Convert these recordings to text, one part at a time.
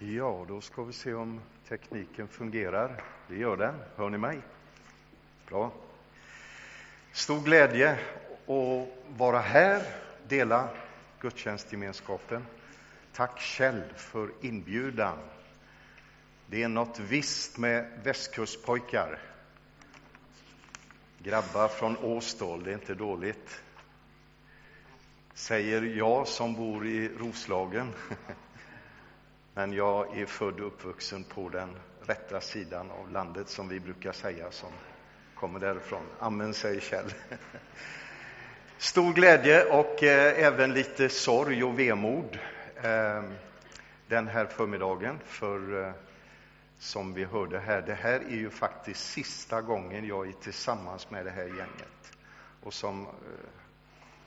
Ja, då ska vi se om tekniken fungerar. Det gör den. Hör ni mig? Bra. Stor glädje att vara här, dela gudstjänstgemenskapen. Tack Kjell för inbjudan. Det är något visst med västkustpojkar. Grabbar från Åstol, det är inte dåligt. Säger jag som bor i Roslagen. Men jag är född och uppvuxen på den rätta sidan av landet, som vi brukar säga, som kommer därifrån. Amen, säger Kjell. Stor glädje och eh, även lite sorg och vemod eh, den här förmiddagen. För eh, som vi hörde här, det här är ju faktiskt sista gången jag är tillsammans med det här gänget. Och som, eh,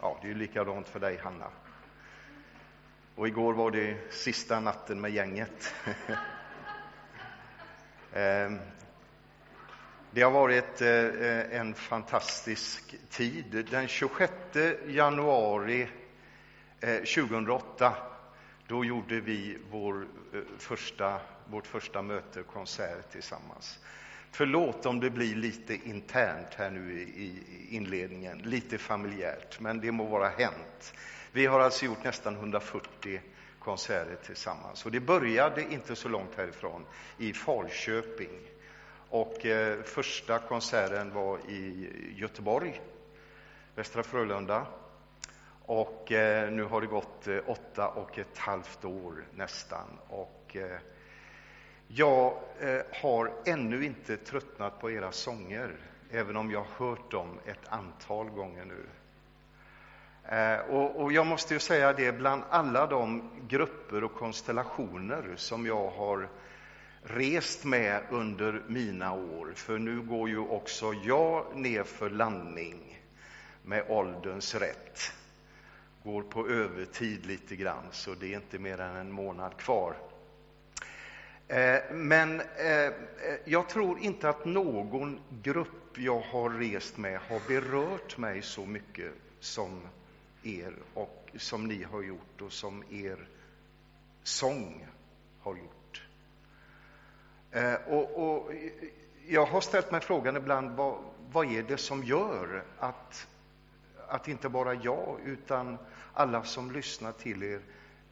ja, det är ju likadant för dig, Hanna. Och igår var det sista natten med gänget. Ehm, det har varit eh, en fantastisk tid. Den 26 januari 2008 eh, då gjorde vi vår eh, första, vårt första möte, konsert, tillsammans. Förlåt om det blir lite internt här nu i inledningen, lite familjärt, men det må vara hänt. Vi har alltså gjort nästan 140 konserter tillsammans. Och det började inte så långt härifrån, i Falköping. Och eh, första konserten var i Göteborg, Västra Frölunda. Och eh, nu har det gått eh, åtta och ett halvt år nästan. Och eh, jag eh, har ännu inte tröttnat på era sånger, även om jag har hört dem ett antal gånger nu. Eh, och, och, jag måste ju säga det, bland alla de grupper och konstellationer som jag har rest med under mina år, för nu går ju också jag ner för landning med ålderns rätt. Går på övertid lite grann, så det är inte mer än en månad kvar. Eh, men eh, jag tror inte att någon grupp jag har rest med har berört mig så mycket som er och som ni har gjort och som er sång har gjort. Eh, och, och, jag har ställt mig frågan ibland, vad, vad är det som gör att, att inte bara jag, utan alla som lyssnar till er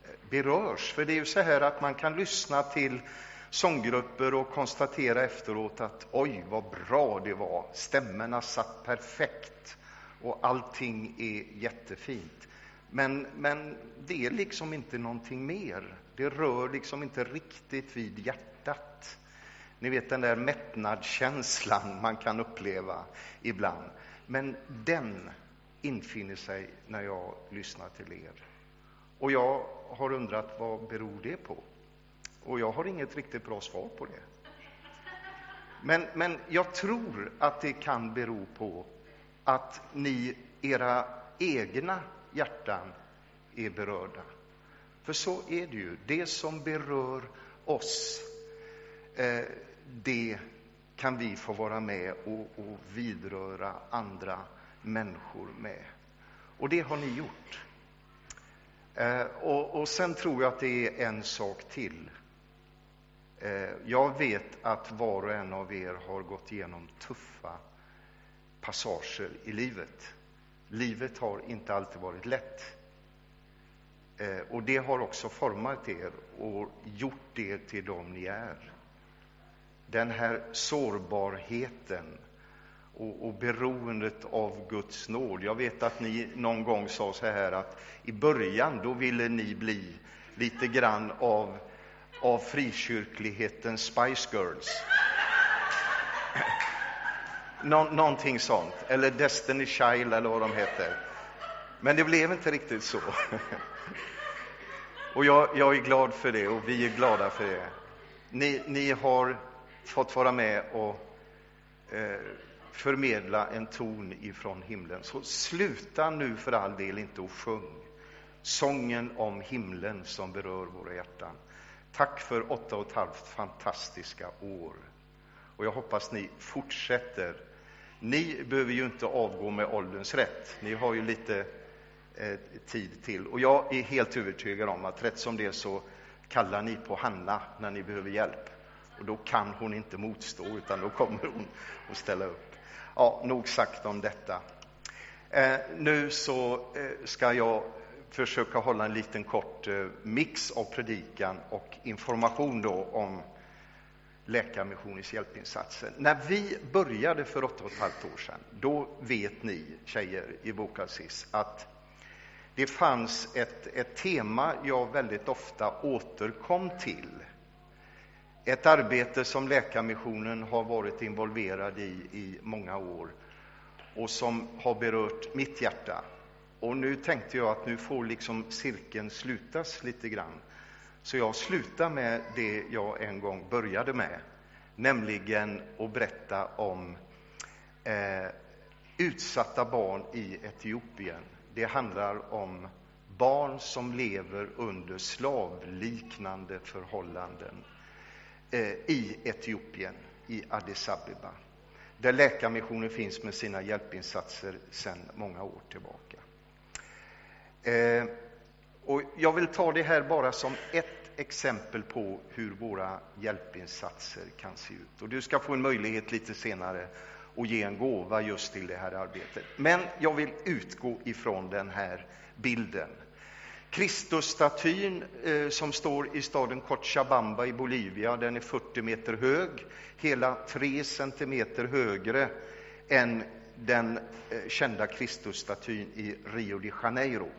eh, berörs? För det är ju så här att man kan lyssna till sånggrupper och konstatera efteråt att oj, vad bra det var. Stämmorna satt perfekt och allting är jättefint. Men, men det är liksom inte någonting mer. Det rör liksom inte riktigt vid hjärtat. Ni vet den där mättnadskänslan man kan uppleva ibland. Men den infinner sig när jag lyssnar till er. Och jag har undrat vad beror det på? Och jag har inget riktigt bra svar på det. Men, men jag tror att det kan bero på att ni, era egna hjärtan är berörda. För så är det ju. Det som berör oss, eh, det kan vi få vara med och, och vidröra andra människor med. Och det har ni gjort. Eh, och, och sen tror jag att det är en sak till. Eh, jag vet att var och en av er har gått igenom tuffa passager i livet. Livet har inte alltid varit lätt. Eh, och det har också format er och gjort er till dem ni är. Den här sårbarheten och, och beroendet av Guds nåd. Jag vet att ni någon gång sa så här att i början då ville ni bli lite grann av, av frikyrklighetens Spice Girls. Nå någonting sånt, eller Destiny Child eller vad de heter. Men det blev inte riktigt så. Och jag, jag, är glad för det och vi är glada för det. Ni, ni har fått vara med och eh, förmedla en ton ifrån himlen. Så sluta nu för all del inte att sjung sången om himlen som berör våra hjärtan. Tack för åtta och ett halvt fantastiska år. Och jag hoppas ni fortsätter ni behöver ju inte avgå med ålderns rätt. Ni har ju lite eh, tid till. Och jag är helt övertygad om att rätt som det så kallar ni på Hanna när ni behöver hjälp. Och då kan hon inte motstå, utan då kommer hon att ställa upp. Ja, nog sagt om detta. Eh, nu så eh, ska jag försöka hålla en liten kort eh, mix av predikan och information då om Läkarmissionens hjälpinsatser. När vi började för åtta och ett halvt år sedan, då vet ni tjejer i Bokasis att det fanns ett, ett tema jag väldigt ofta återkom till. Ett arbete som Läkarmissionen har varit involverad i i många år och som har berört mitt hjärta. Och nu tänkte jag att nu får liksom cirkeln slutas lite grann. Så jag slutar med det jag en gång började med, nämligen att berätta om eh, utsatta barn i Etiopien. Det handlar om barn som lever under slavliknande förhållanden eh, i Etiopien, i Addis Abeba, där Läkarmissionen finns med sina hjälpinsatser sedan många år tillbaka. Eh, och jag vill ta det här bara som ett exempel på hur våra hjälpinsatser kan se ut. Och du ska få en möjlighet lite senare att ge en gåva just till det här arbetet. Men jag vill utgå ifrån den här bilden. Kristusstatyn eh, som står i staden Cochabamba i Bolivia, den är 40 meter hög, hela 3 centimeter högre än den eh, kända Kristusstatyn i Rio de Janeiro.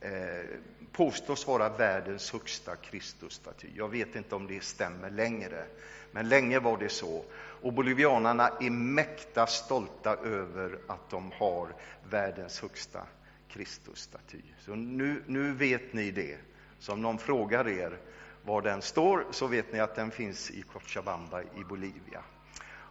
Eh, påstås vara världens högsta Kristusstaty. Jag vet inte om det stämmer längre, men länge var det så. Och bolivianarna är mäkta stolta över att de har världens högsta Kristusstaty. Så nu, nu vet ni det. Så om någon frågar er var den står, så vet ni att den finns i Cochabamba i Bolivia.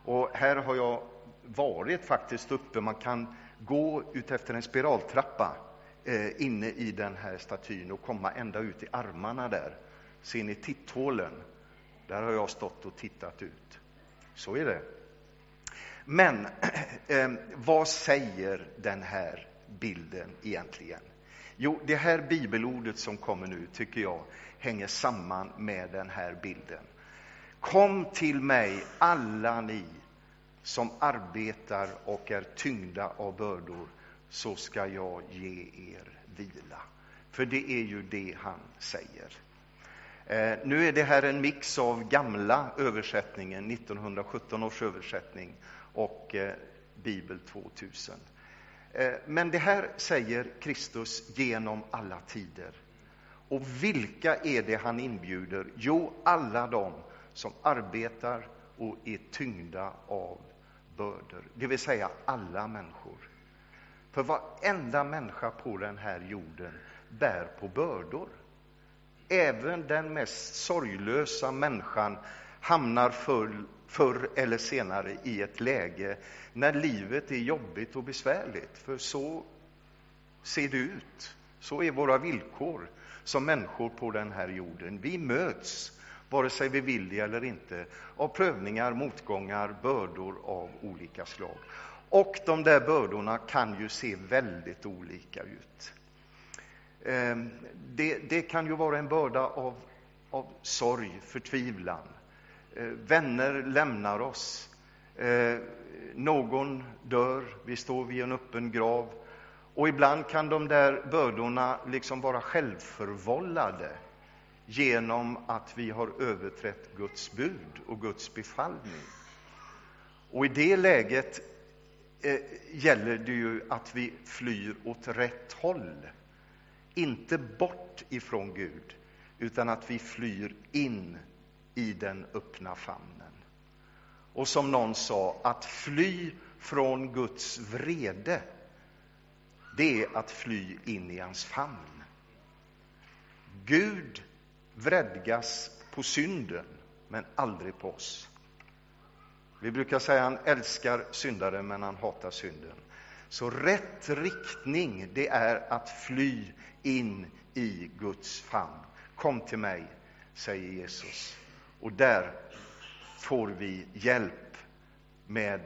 Och här har jag varit faktiskt uppe. Man kan gå ut efter en spiraltrappa eh, inne i den här statyn och komma ända ut i armarna där. Ser ni titthålen? Där har jag stått och tittat ut. Så är det. Men eh, vad säger den här bilden egentligen? Jo, det här bibelordet som kommer nu tycker jag hänger samman med den här bilden. Kom till mig, alla ni som arbetar och är tyngda av bördor, så ska jag ge er vila. För det är ju det han säger. Eh, nu är det här en mix av gamla översättningen, 1917 års översättning, och eh, Bibel 2000. Eh, men det här säger Kristus genom alla tider. Och vilka är det han inbjuder? Jo, alla de som arbetar och är tyngda av bördor, det vill säga alla människor. För varenda människa på den här jorden bär på bördor. Även den mest sorglösa människan hamnar förr, förr eller senare i ett läge när livet är jobbigt och besvärligt. För så ser det ut. Så är våra villkor som människor på den här jorden. Vi möts, vare sig vi vill det eller inte, av prövningar, motgångar, bördor av olika slag. Och de där bördorna kan ju se väldigt olika ut. Ehm, det, det kan ju vara en börda av, av sorg, förtvivlan. Ehm, vänner lämnar oss. Ehm, någon dör, vi står vid en öppen grav. Och ibland kan de där bördorna liksom vara självförvållade genom att vi har överträtt Guds bud och Guds befallning. Och i det läget eh, gäller det ju att vi flyr åt rätt håll. Inte bort ifrån Gud, utan att vi flyr in i den öppna famnen. Och som någon sa, att fly från Guds vrede, det är att fly in i hans famn. Gud vredgas på synden, men aldrig på oss. Vi brukar säga att han älskar syndare, men han hatar synden. Så rätt riktning, det är att fly in i Guds famn. Kom till mig, säger Jesus. Och där får vi hjälp med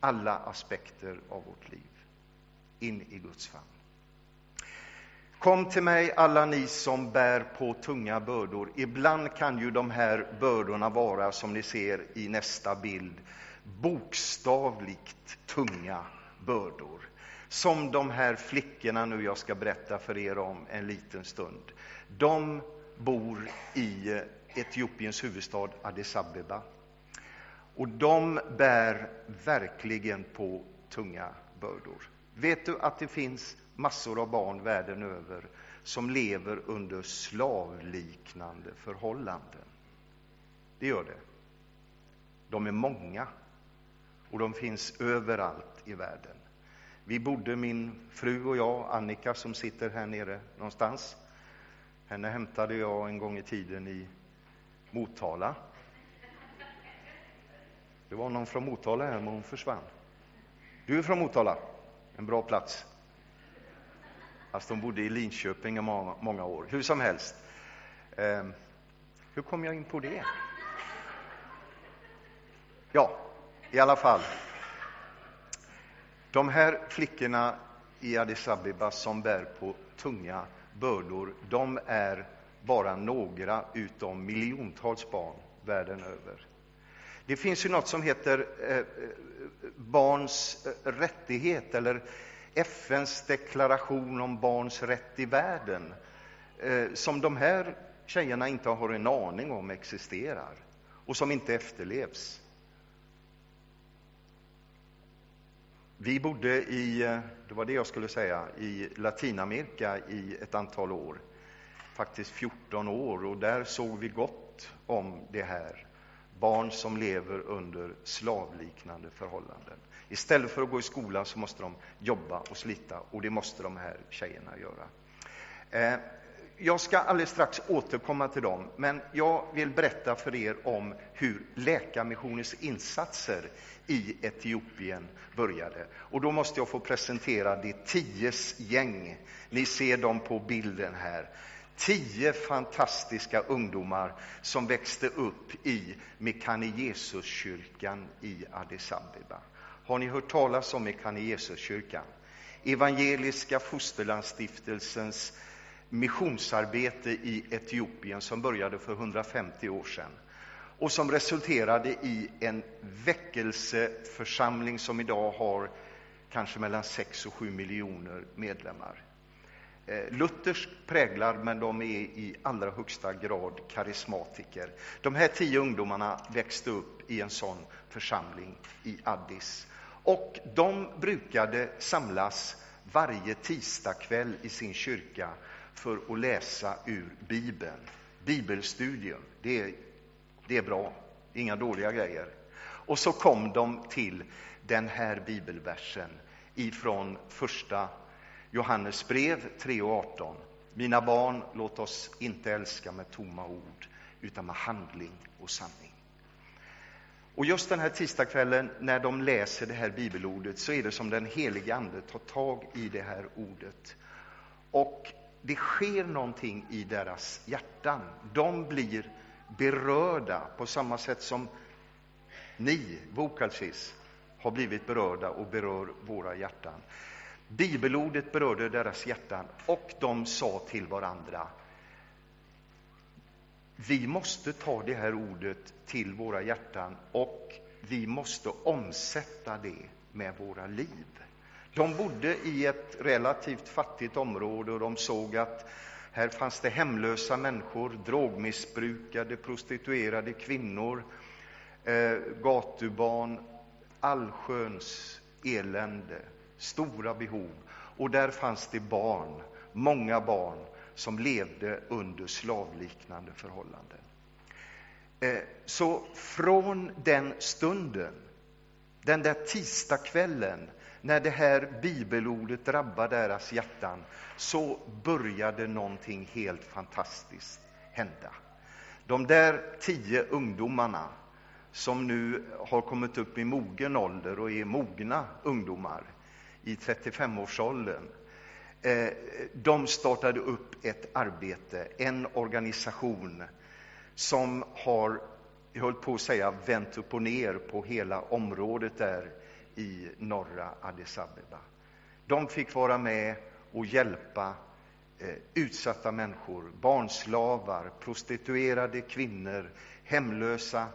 alla aspekter av vårt liv. In i Guds famn. Kom till mig alla ni som bär på tunga bördor. Ibland kan ju de här bördorna vara, som ni ser i nästa bild, bokstavligt tunga bördor. Som de här flickorna nu jag ska berätta för er om en liten stund. De bor i Etiopiens huvudstad Addis Abeba. Och de bär verkligen på tunga bördor. Vet du att det finns massor av barn världen över som lever under slavliknande förhållanden? Det gör det. De är många och de finns överallt i världen. Vi bodde, min fru och jag, Annika som sitter här nere någonstans. Henne hämtade jag en gång i tiden i Motala. Det var någon från Motala här, men hon försvann. Du är från Motala, en bra plats. Fast hon bodde i Linköping i många, många år. Hur som helst. Eh, hur kom jag in på det? Ja, i alla fall. De här flickorna i Addis Abeba som bär på tunga bördor, de är bara några utav miljontals barn världen över. Det finns ju något som heter eh, eh barns eh, rättighet eller FNs deklaration om barns rätt i världen eh, som de här tjejerna inte har en aning om existerar och som inte efterlevs. Vi bodde i, eh, det var det jag skulle säga, i Latinamerika i ett antal år, faktiskt 14 år, och där såg vi gott om det här. Barn som lever under slavliknande förhållanden. Istället för att gå i skola så måste de jobba och slita, och det måste de här tjejerna göra. Eh, jag ska alldeles strax återkomma till dem, men jag vill berätta för er om hur Läkarmissionens insatser i Etiopien började. Och då måste jag få presentera det ties gäng. Ni ser dem på bilden här. Tio fantastiska ungdomar som växte upp i Mekane Jesus-kyrkan i Addis Abeba. Har ni hört talas om Mekane Jesus-kyrkan? Evangeliska Fosterlandsstiftelsens missionsarbete i Etiopien som började för 150 år sedan och som resulterade i en väckelseförsamling som idag har kanske mellan 6 och 7 miljoner medlemmar. Eh, Luthers präglar, men de är i allra högsta grad karismatiker. De här tio ungdomarna växte upp i en sån församling i Addis. Och de brukade samlas varje tisdagkväll i sin kyrka för att läsa ur Bibeln. Bibelstudium, det är, det är bra, inga dåliga grejer. Och så kom de till den här bibelversen ifrån första Johannes brev 3 och 18. Mina barn, låt oss inte älska med tomma ord, utan med handling och sanning. Och just den här tisdagskvällen, när de läser det här bibelordet, så är det som den helige Ande tar tag i det här ordet. Och det sker någonting i deras hjärtan. De blir berörda på samma sätt som ni, Vokalsis, har blivit berörda och berör våra hjärtan. Bibelordet berörde deras hjärtan och de sa till varandra vi måste ta det här ordet till våra hjärtan och vi måste omsätta det med våra liv. De bodde i ett relativt fattigt område och de såg att här fanns det hemlösa människor, drogmissbrukade, prostituerade kvinnor, eh, gatubarn, allsköns elände, stora behov. Och där fanns det barn, många barn, som levde under slavliknande förhållanden. Eh, så från den stunden, den där tisdagskvällen, när det här bibelordet drabbade deras hjärtan, så började någonting helt fantastiskt hända. De där tio ungdomarna som nu har kommit upp i mogen ålder och är mogna ungdomar i 35-årsåldern, eh, de startade upp ett arbete, en organisation som har, jag höll på att säga, vänt upp och ner på hela området där i norra Addis Abeba. De fick vara med och hjälpa eh, utsatta människor, barnslavar, prostituerade kvinnor, hemlösa,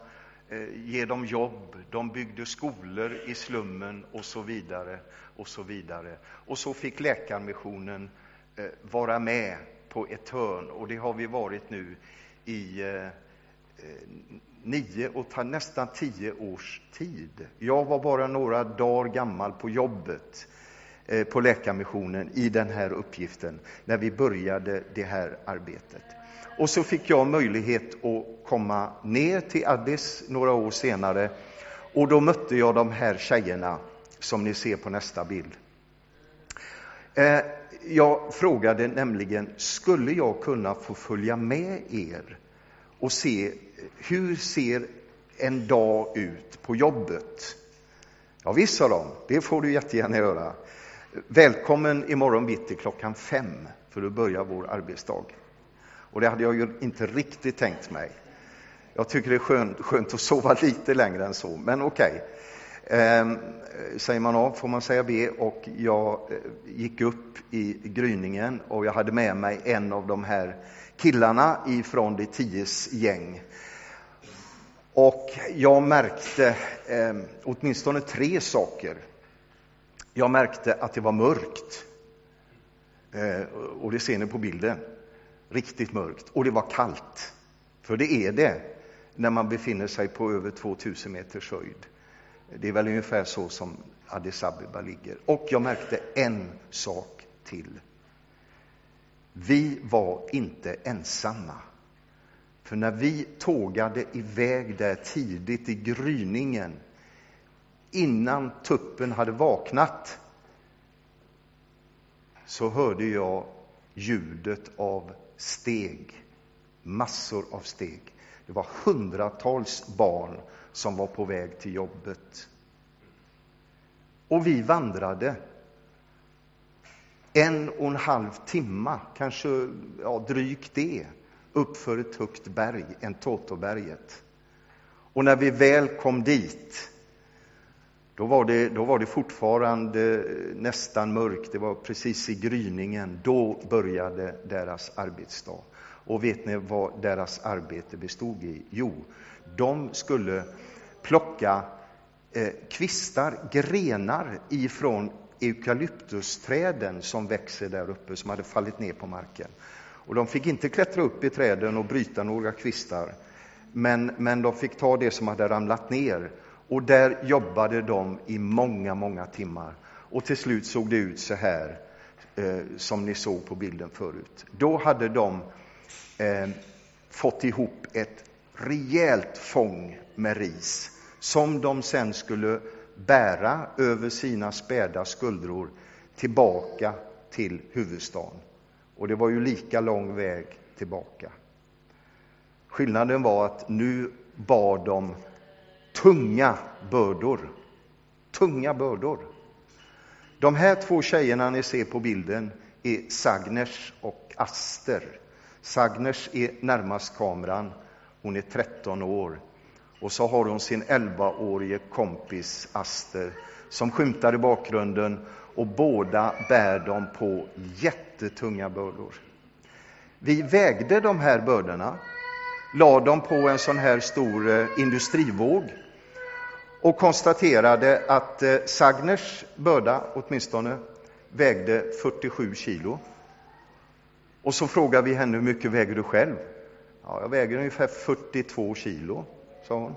Eh, ge dem jobb, de byggde skolor i slummen och så vidare. Och så vidare. Och så fick Läkarmissionen eh, vara med på ett hörn och det har vi varit nu i eh, nio och nästan tio års tid. Jag var bara några dagar gammal på jobbet på Läkarmissionen i den här uppgiften när vi började det här arbetet. Och så fick jag möjlighet att komma ner till Addis några år senare och då mötte jag de här tjejerna som ni ser på nästa bild. Eh, jag frågade nämligen, skulle jag kunna få följa med er och se hur ser en dag ut på jobbet? Ja, visst, sa de, det får du jättegärna göra. Välkommen imorgon bitti klockan fem, för då börjar vår arbetsdag. Och det hade jag ju inte riktigt tänkt mig. Jag tycker det är skönt, skönt att sova lite längre än så, men okej. Okay. Eh, säger man A får man säga B och jag eh, gick upp i gryningen och jag hade med mig en av de här killarna ifrån de ties gäng. Och jag märkte eh, åtminstone tre saker. Jag märkte att det var mörkt. Eh, och det ser ni på bilden. Riktigt mörkt. Och det var kallt. För det är det när man befinner sig på över 2000 meters höjd. Det är väl ungefär så som Addis Abeba ligger. Och jag märkte en sak till. Vi var inte ensamma. För när vi tågade iväg där tidigt i gryningen, innan tuppen hade vaknat, så hörde jag ljudet av steg, massor av steg. Det var hundratals barn som var på väg till jobbet. Och vi vandrade en och en halv timme, kanske ja, drygt det, uppför ett högt berg, Entotoberget. Och när vi väl kom dit, då var, det, då var det fortfarande eh, nästan mörkt, det var precis i gryningen. Då började deras arbetsdag. Och vet ni vad deras arbete bestod i? Jo, de skulle plocka eh, kvistar, grenar ifrån eukalyptusträden som växer där uppe, som hade fallit ner på marken. Och de fick inte klättra upp i träden och bryta några kvistar, men, men de fick ta det som hade ramlat ner. Och där jobbade de i många, många timmar. Och till slut såg det ut så här, eh, som ni såg på bilden förut. Då hade de eh, fått ihop ett rejält fång med ris som de sen skulle bära över sina späda skuldror tillbaka till huvudstaden. Och det var ju lika lång väg tillbaka. Skillnaden var att nu bar de tunga bördor. Tunga bördor. De här två tjejerna ni ser på bilden är Sagners och Aster. Sagners är närmast kameran. Hon är 13 år. Och så har hon sin 11-årige kompis Aster som skymtar i bakgrunden och båda bär de på jättetunga bördor. Vi vägde de här bördorna, la dem på en sån här stor eh, industrivåg och konstaterade att eh, Sagners börda åtminstone vägde 47 kilo. Och så frågade vi henne hur mycket väger du själv? Ja, jag väger ungefär 42 kilo, sa hon.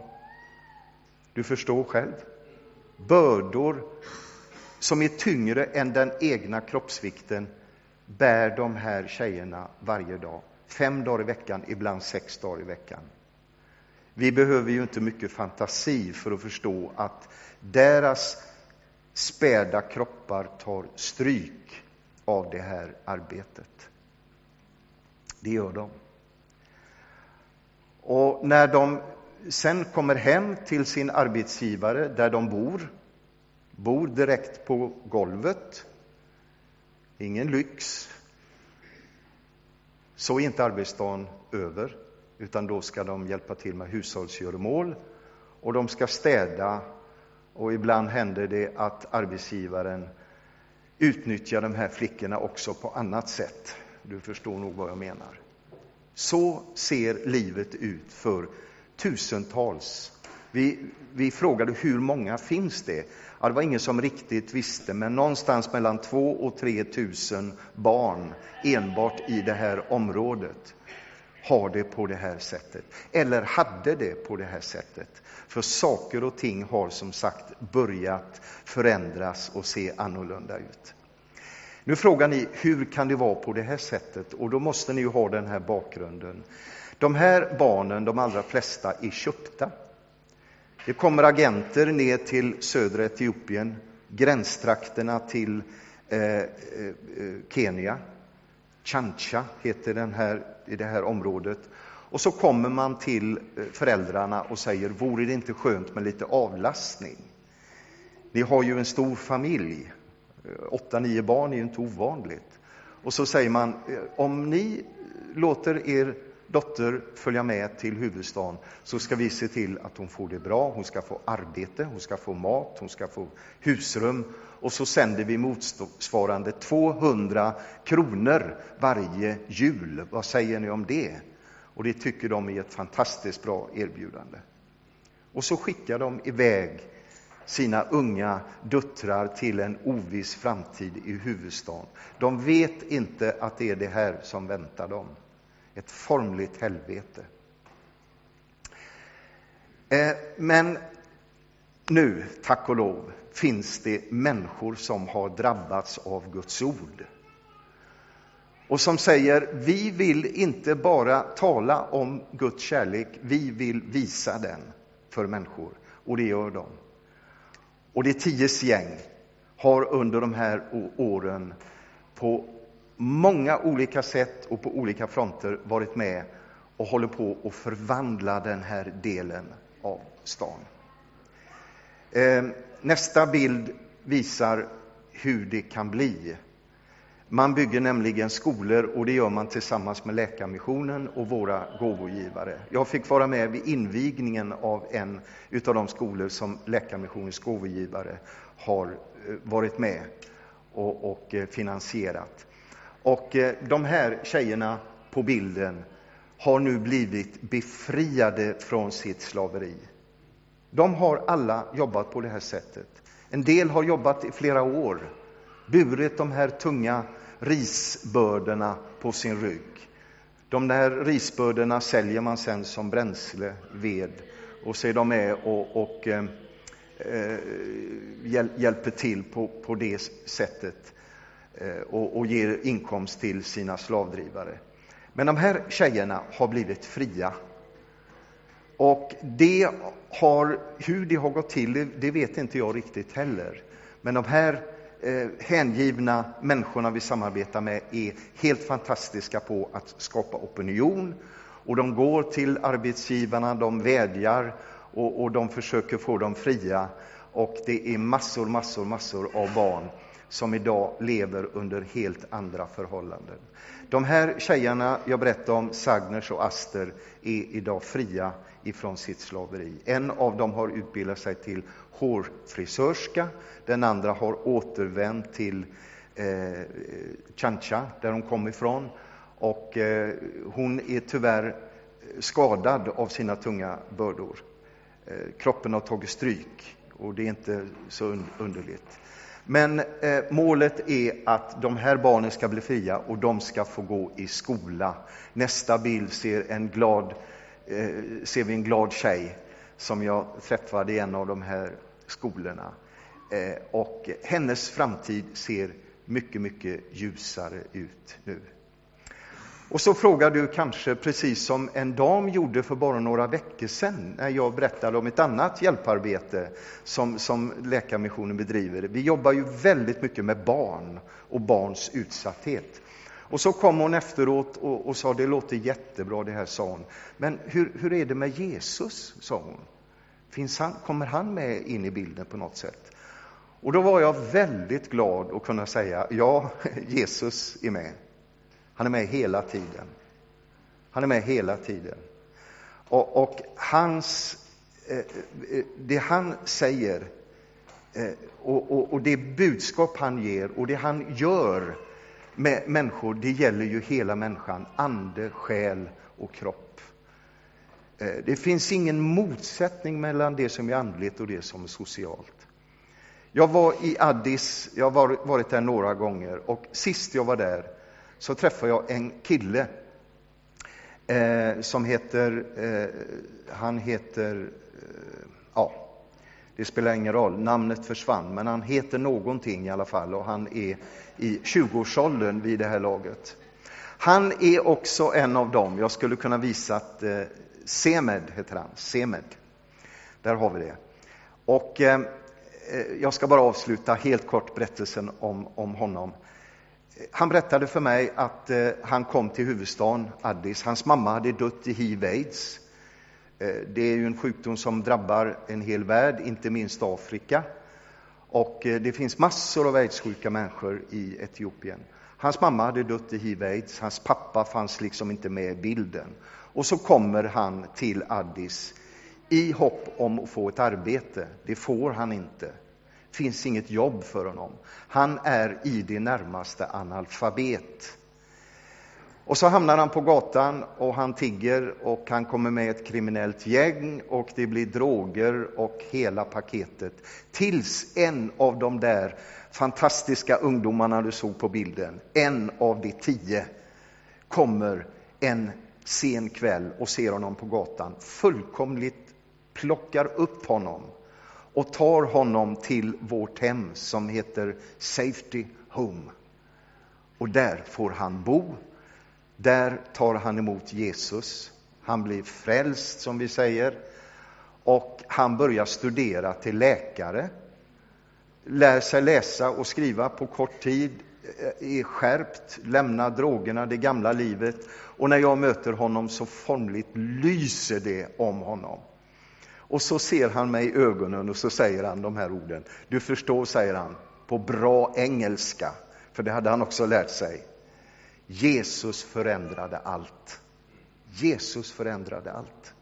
Du förstår själv. Bördor som är tyngre än den egna kroppsvikten bär de här tjejerna varje dag. Fem dagar i veckan, ibland sex dagar i veckan. Vi behöver ju inte mycket fantasi för att förstå att deras späda kroppar tar stryk av det här arbetet. Det gör de. Och när de sen kommer hem till sin arbetsgivare där de bor, bor direkt på golvet, ingen lyx, så är inte arbetsdagen över, utan då ska de hjälpa till med hushållsgöromål och de ska städa och ibland händer det att arbetsgivaren utnyttjar de här flickorna också på annat sätt. Du förstår nog vad jag menar. Så ser livet ut för tusentals. Vi, vi frågade hur många finns det? Ja, det var ingen som riktigt visste, men någonstans mellan 2 och tre tusen barn enbart i det här området har det på det här sättet, eller hade det på det här sättet. För saker och ting har som sagt börjat förändras och se annorlunda ut. Nu frågar ni, hur kan det vara på det här sättet? Och då måste ni ju ha den här bakgrunden. De här barnen, de allra flesta, är köpta. Det kommer agenter ner till södra Etiopien, gränstrakterna till eh, eh, eh Kenya. Chancha heter den här, i det här området. Och så kommer man till eh, föräldrarna och säger, vore det inte skönt med lite avlastning? Ni har ju en stor familj, eh, åtta, nio barn är ju inte ovanligt. Och så säger man, eh, om ni låter er dotter följa med till huvudstaden så ska vi se till att hon får det bra. Hon ska få arbete, hon ska få mat, hon ska få husrum och så sänder vi motsvarande 200 kronor varje jul. Vad säger ni om det? Och det tycker de är ett fantastiskt bra erbjudande. Och så skickar de iväg sina unga döttrar till en oviss framtid i huvudstaden. De vet inte att det är det här som väntar dem. Ett formligt helvete. Eh, men nu, tack och lov, finns det människor som har drabbats av Guds ord och som säger vi vill inte bara tala om Guds kärlek, vi vill visa den för människor. Och det gör de. Och det tios gäng har under de här åren på många olika sätt och på olika fronter varit med och håller på att förvandla den här delen av stan. Ehm, Nästa bild visar hur det kan bli. Man bygger nämligen skolor och det gör man tillsammans med Läkarmissionen och våra gåvogivare. Jag fick vara med vid invigningen av en av de skolor som Läkarmissionens gåvogivare har eh, varit med och, och eh, finansierat. Och eh, de här tjejerna på bilden har nu blivit befriade från sitt slaveri. De har alla jobbat på det här sättet. En del har jobbat i flera år, burit de här tunga risbördorna på sin rygg. De där risbördorna säljer man sen som bränsle, ved, och så är de med och, och eh, eh hjälper till på, på det sättet eh, och, och ger inkomst till sina slavdrivare. Men de här tjejerna har blivit fria. Och det har, hur det har gått till, det vet inte jag riktigt heller. Men de här eh, hängivna människorna vi samarbetar med är helt fantastiska på att skapa opinion. Och de går till arbetsgivarna, de vädjar och, och de försöker få dem fria. Och det är massor, massor, massor av barn som idag lever under helt andra förhållanden. De här tjejerna jag berättade om, Sagners och Aster, är idag fria ifrån sitt slaveri. En av dem har utbildat sig till hårfrisörska, den andra har återvänt till eh, Chancha, där hon kom ifrån. Och eh, hon är tyvärr skadad av sina tunga bördor. Eh, kroppen har tagit stryk och det är inte så underligt. Men eh, målet är att de här barnen ska bli fria och de ska få gå i skola. Nästa bild ser, en glad, Eh, ser vi en glad tjej som jag träffade i en av de här skolorna. Eh, och hennes framtid ser mycket, mycket ljusare ut nu. Och så frågar du kanske, precis som en dam gjorde för bara några veckor sedan, när jag berättade om ett annat hjälparbete som, som Läkarmissionen bedriver. Vi jobbar ju väldigt mycket med barn och barns utsatthet. Och så kom hon efteråt och, och sa, det låter jättebra det här, sa hon. Men hur, hur är det med Jesus, sa hon. Finns han, kommer han med in i bilden på något sätt? Och då var jag väldigt glad att kunna säga, ja, Jesus är med. Han är med hela tiden. Han är med hela tiden. Och, och hans, eh, eh det han säger eh, och, och, och, det budskap han ger och det han gör människor, det gäller ju hela människan, ande, själ och kropp. Eh, det finns ingen motsättning mellan det som är andligt och det som är socialt. Jag var i Addis, jag har varit där några gånger och sist jag var där så träffade jag en kille eh, som heter, eh, han heter, eh, ja, det spelar ingen roll, namnet försvann, men han heter någonting i alla fall och han är i 20-årsåldern vid det här laget. Han är också en av dem, jag skulle kunna visa att eh, Semed heter han, Semed. Där har vi det. Och eh, eh, jag ska bara avsluta helt kort berättelsen om, om honom. Han berättade för mig att eh, han kom till huvudstaden Addis. Hans mamma hade dött i hiv-aids. Eh, det är ju en sjukdom som drabbar en hel värld, inte minst Afrika. Och eh, det finns massor av aidssjuka människor i Etiopien. Hans mamma hade dött i hiv-aids, hans pappa fanns liksom inte med i bilden. Och så kommer han till Addis i hopp om att få ett arbete. Det får han inte finns inget jobb för honom. Han är i det närmaste analfabet. Och så hamnar han på gatan och han tigger och han kommer med ett kriminellt gäng och det blir droger och hela paketet. Tills en av de där fantastiska ungdomarna du såg på bilden, en av de tio, kommer en sen kväll och ser honom på gatan, fullkomligt plockar upp honom och tar honom till vårt hem som heter Safety Home. Och där får han bo. Där tar han emot Jesus. Han blir frälst, som vi säger. Och han börjar studera till läkare. Lär sig läsa och skriva på kort tid. Eh, är skärpt, lämnar drogerna, det gamla livet. Och när jag möter honom så formligt lyser det om honom. Och så ser han mig i ögonen och så säger han de här orden. Du förstår, säger han, på bra engelska, för det hade han också lärt sig. Jesus förändrade allt. Jesus förändrade allt.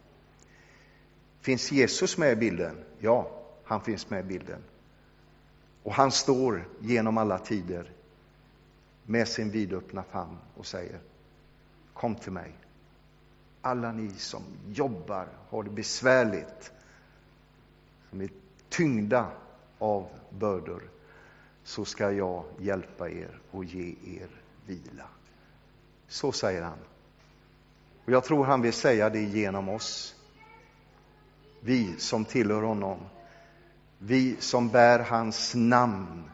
Finns Jesus med i bilden? Ja, han finns med i bilden. Och han står genom alla tider med sin vidöppna famn och säger Kom till mig. Alla ni som jobbar, har det besvärligt, som är tyngda av bördor, så ska jag hjälpa er och ge er vila. Så säger han. Och jag tror han vill säga det genom oss. Vi som tillhör honom. Vi som bär hans namn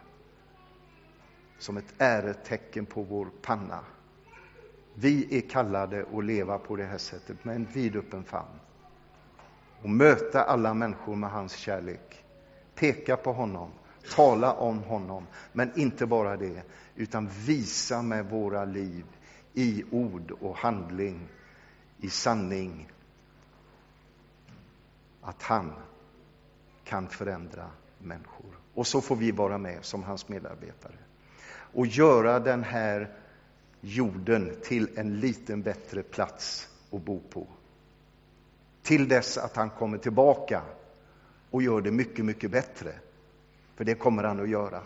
som ett äretecken på vår panna. Vi är kallade att leva på det här sättet med en vidöppen famn och möta alla människor med hans kärlek. Peka på honom, tala om honom, men inte bara det, utan visa med våra liv i ord och handling, i sanning, att han kan förändra människor. Och så får vi vara med som hans medarbetare och göra den här jorden till en liten bättre plats att bo på till dess att han kommer tillbaka och gör det mycket, mycket bättre. För det kommer han att göra.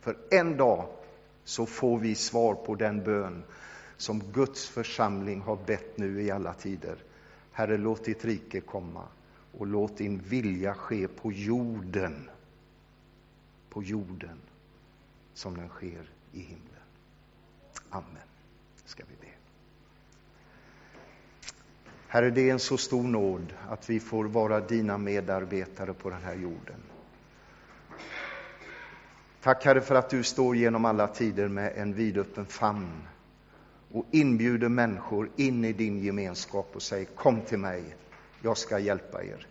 För en dag så får vi svar på den bön som Guds församling har bett nu i alla tider. Herre, låt ditt rike komma och låt din vilja ske på jorden, på jorden som den sker i himlen. Amen. Ska vi be. Herre, det är en så stor nåd att vi får vara dina medarbetare på den här jorden. Tack Herre för att du står genom alla tider med en vidöppen famn och inbjuder människor in i din gemenskap och säger kom till mig, jag ska hjälpa er.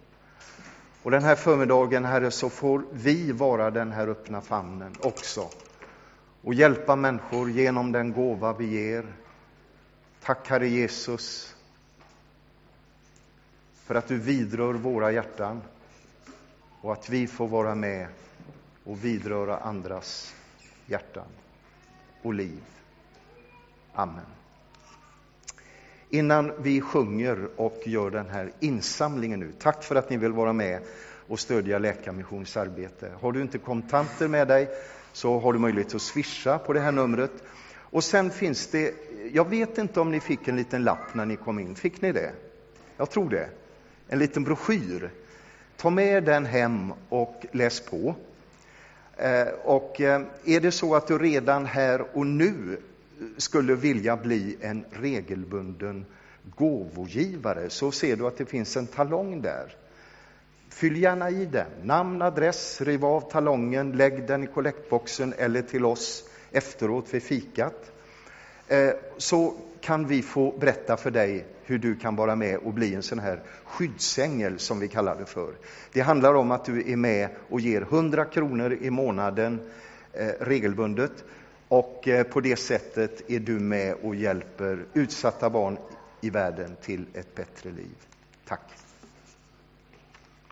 Och den här förmiddagen, Herre, så får vi vara den här öppna famnen också och hjälpa människor genom den gåva vi ger. Tack Herre Jesus för att du vidrör våra hjärtan och att vi får vara med och vidröra andras hjärtan och liv. Amen. Innan vi sjunger och gör den här insamlingen nu, tack för att ni vill vara med och stödja Läkarmissionsarbete. Har du inte kontanter med dig så har du möjlighet att swisha på det här numret Och sen finns det, jag vet inte om ni fick en liten lapp när ni kom in, fick ni det? Jag tror det. En liten broschyr. Ta med den hem och läs på. Eh, och eh, är det så att du redan här och nu skulle vilja bli en regelbunden gåvogivare så ser du att det finns en talong där. Fyll gärna i den. Namn, adress, riv av talongen, lägg den i kollektboxen eller till oss efteråt vid fikat. Eh, så kan vi få berätta för dig hur du kan vara med och bli en sån här skyddsängel som vi kallar det för. Det handlar om att du är med och ger 100 kronor i månaden eh, regelbundet och eh, på det sättet är du med och hjälper utsatta barn i världen till ett bättre liv. Tack!